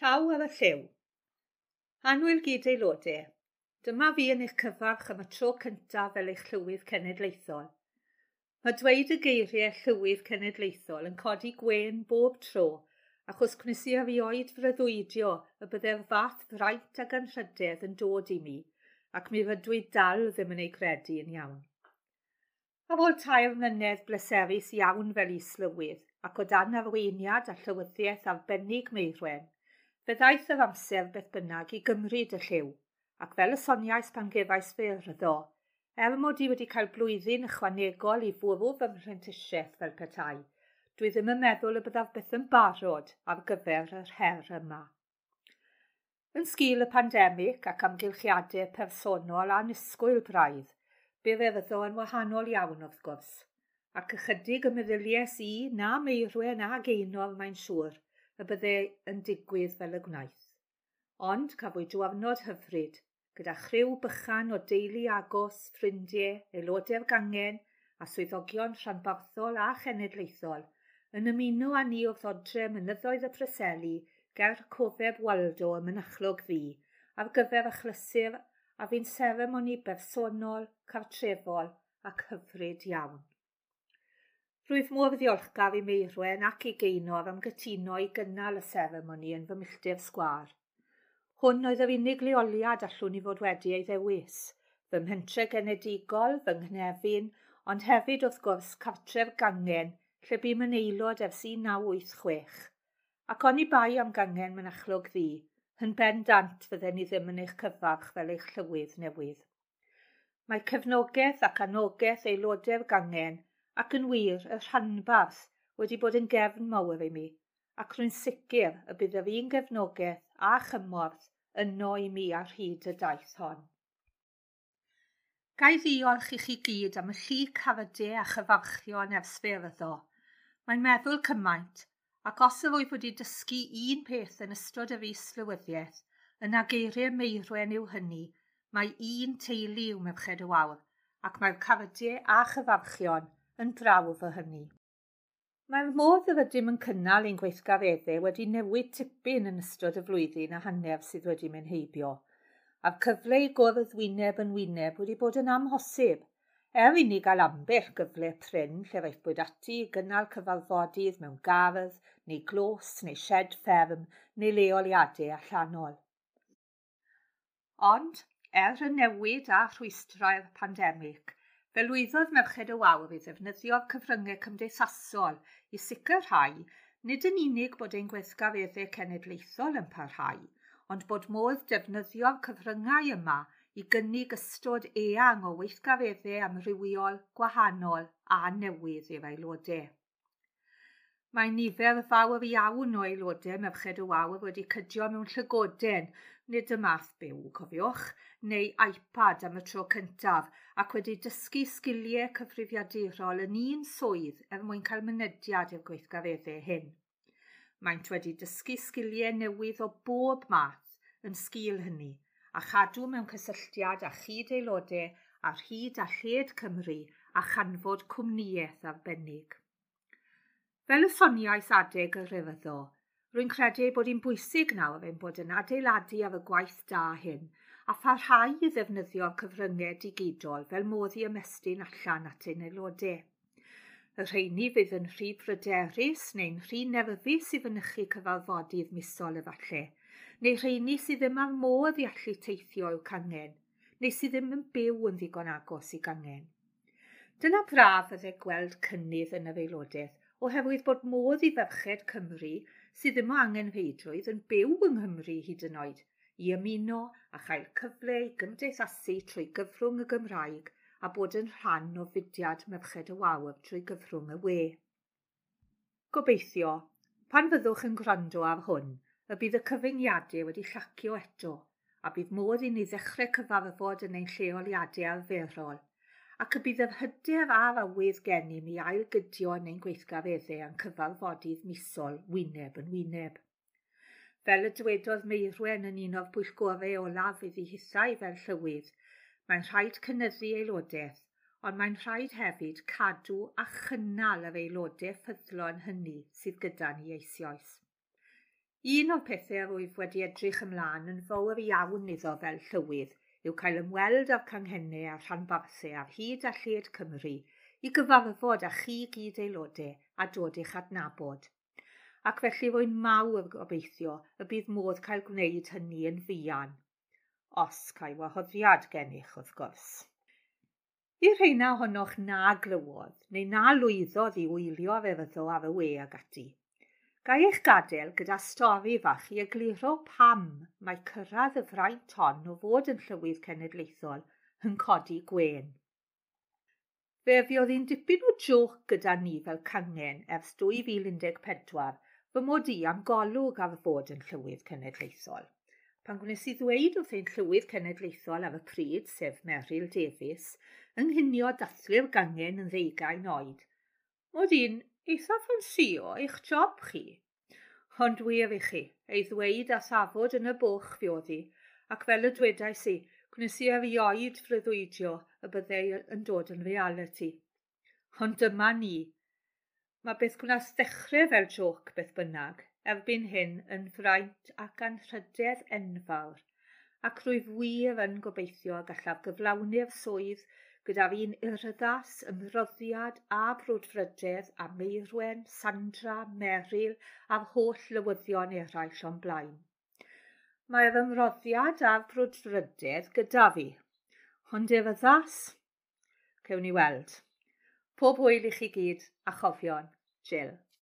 llaw ar y lliw. Anwyl gyd aelodau, dyma fi yn eich cyfarch am y tro cyntaf fel eich llywydd cenedlaethol. Mae dweud y geiriau llywydd cenedlaethol yn codi gwen bob tro, achos gwnes i erioed fryddwydio y byddai'r fath fraint ag anrhydedd yn dod i mi, ac mi fydw i dal ddim yn ei credu yn iawn. A fod tair mlynedd bleserus iawn fel islywydd, ac o dan arweiniad a llywyddiaeth arbennig meirwen, Fe ddaeth yr amser beth bynnag i gymryd y lliw, ac fel y soniais pan gefais fe ryddo, er mod i wedi cael blwyddyn ychwanegol i fwrw fy mhrentisiaeth fel petai, dwi ddim yn meddwl y byddaf byth yn barod ar gyfer yr her yma. Yn sgil y pandemig ac amgylchiadau personol anusgwyl braidd, fe feddyddo yn wahanol iawn wrth gwrs, ac ychydig y meddyliais i na meirwen a geinol mae'n siŵr, y bydde yn digwydd fel y gwnaeth. Ond cafwyd diwrnod hyfryd, gyda chryw bychan o deulu agos, ffrindiau, aelodau'r gangen a swyddogion rhanbarthol a chenedlaethol yn ymuno â ni wrth odre mynyddoedd y preseli ger cofeb Waldo y mynychlog ddi ar gyfer achlysur a fi'n seremoni bersonol, cartrefol ac hyfryd iawn. Rwyf mor ddiolchgar i Meirwen ac i Gaenor am gytuno i gynnal y seremoni yn fy milltir sgwar. Hwn oedd yr unig leoliad allwn i fod wedi ei ddewis, fy mhentre genedigol, fy nghnefin, ond hefyd wrth gwrs cartref gangen lle bum yn aelod ers 1986. Ac o'n i bai am gangen mynachlog ddi, yn bendant fydden ni ddim yn eich cyfarch fel eich llywydd newydd. Mae cefnogaeth ac anogaeth aelodau'r gangen ac yn wir y rhanbarth wedi bod yn gefn mawr i mi, ac rwy'n sicr y bydd yr un gefnogaeth a chymorth yno i mi ar hyd y daith hon. Gai ddiolch i chi gyd am y llu cardiau a chyfarchion ers fyrdddo. Mae'n meddwl cymaint, ac os y rwy wedi dysgu un peth yn ystod yr is lywyddiaeth, yn ageiriau meirwen yw hynny, mae un teulu yw merched y wawr, ac mae'r cardiau a chyfarchion – yn drawf o hynny. Mae'r modd y rydym yn cynnal ein gweithgareddau wedi newid tipyn yn ystod y flwyddyn a hanner sydd wedi mynd heibio, a'r cyfle i gwrdd wyneb yn wyneb wedi bod yn amhosib, er i ni gael ambell gyfle prin lle rhaid bod ati i gynnal cyfarfodydd mewn gardd, neu glos, neu shed fferm, neu leoliadau allanol. Ond, er y newid a rhwystrau'r pandemig, Felwyddodd Merched y Wawr i ddefnyddio cyfryngau cymdeithasol i sicrhau nid yn unig bod ein gweithgareddau cenedlaethol yn parhau, ond bod modd defnyddio'r cyfryngau yma i gynnig ystod eang o weithgareddau amrywiol, gwahanol a newydd i'r aelodau. Mae nifer fawr iawn o aelodau Merched y Wawr wedi cydio mewn llygoden, nid y math byw, cofiwch, neu iPad am y tro cyntaf, ac wedi dysgu sgiliau cyfrifiadurol yn un swydd er mwyn cael mynediad i'r gweithgareddau hyn. Maent wedi dysgu sgiliau newydd o bob math yn sgil hynny, a chadw mewn cysylltiad a chyd aelodau ar hyd a lled Cymru a chanfod cwmnïaeth arbennig. Fel y soniais adeg y rhyfyddo, rwy'n credu bod hi'n bwysig nawr ein bod yn adeiladu ar y gwaith da hyn a pharhau i ddefnyddio'r cyfryngau digidol fel modd i ymestyn allan at ein aelodau. Y rheini fydd yn rhy pryderus neu'n rhy nefyfus i fynychu cyfarfodydd misol efallai, neu rheini sydd ddim ar modd i allu teithio i'w cangen, neu sydd ddim yn byw yn ddigon agos i gangen. Dyna braf fydde gweld cynnydd yn yr aelodaeth, oherwydd bod modd i ferched Cymru sydd ddim o angenrheidrwydd yn byw yng Nghymru hyd yn oed i ymuno a chael cyfle i gymdeithasu trwy gyfrwng y Gymraeg a bod yn rhan o fudiad merched y wawr trwy gyfrwng y we. Gobeithio, pan fyddwch yn gwrando ar hwn, y bydd y cyfyngiadau wedi llacio eto, a bydd modd i ni ddechrau cyfarfod yn ein lleoliadau arferol ac y bydd yr yfhydef a'r awydd gennym i ail gydio yn ein gweithgareddau yn cyfarfodydd misol wyneb yn wyneb. Fel y dywedodd Meirwen yn un o'r pwyllgorau olaf iddi hithau fel llywydd, mae'n rhaid cynnyddu aelodaeth, ond mae'n rhaid hefyd cadw a chynnal yr aelodau ffyddlon hynny sydd gyda ni eisoes. Un o'r pethau rwyf wedi edrych ymlaen yn fawr iawn iddo fel llywydd yw cael ymweld â'r canghennau a rhanbarthau ar hyd a lled Cymru i gyfarfod â chi gyd aelodau a dod eich adnabod. Ac felly rwy'n mawr gobeithio y bydd modd cael gwneud hynny yn fuan, os cael wahoddiad gennych wrth gwrs. I rheina ohonoch na glywodd neu na lwyddodd i wylio ar eryddo ar y we ag ati, Gai eich gadael gyda stori fach i egluro pam mae cyrraedd y fraint hon o fod yn llywydd cenedlaethol yn codi gwen. Fe fiodd hi'n dipyn o joc gyda ni fel cangen ers 2014 fy mod i am golwg ar fod yn llywydd cenedlaethol. Pan gwnes i ddweud wrth ein llywydd cenedlaethol ar y pryd, sef Meryl Davies, ynghinio dathlu'r gangen yn ddeugain oed. Mod i'n eithaf yn sio eich job chi. Ond wir i chi, ei ddweud a safod yn y bwch fioddi, ac fel y dwedais i, gwnes i erioed freuddwydio y byddai yn dod yn reality. Ond dyma ni. Mae beth gwnas ddechrau fel joc beth bynnag, erbyn hyn yn fraint ac anrhydedd enfawr, ac rwyf wir yn gobeithio a gallaf gyflawni'r swydd Gyda fi'n urddas, ymroddiad a brwdfrydedd a meirwen, Sandra, Meryl a'r holl lywyddion eraill o'n blaen. Mae'r ymroddiad a'r brwdfrydedd gyda fi, ond urddas, cewn ni weld. Pob hwyl i chi gyd a chofion, Jill.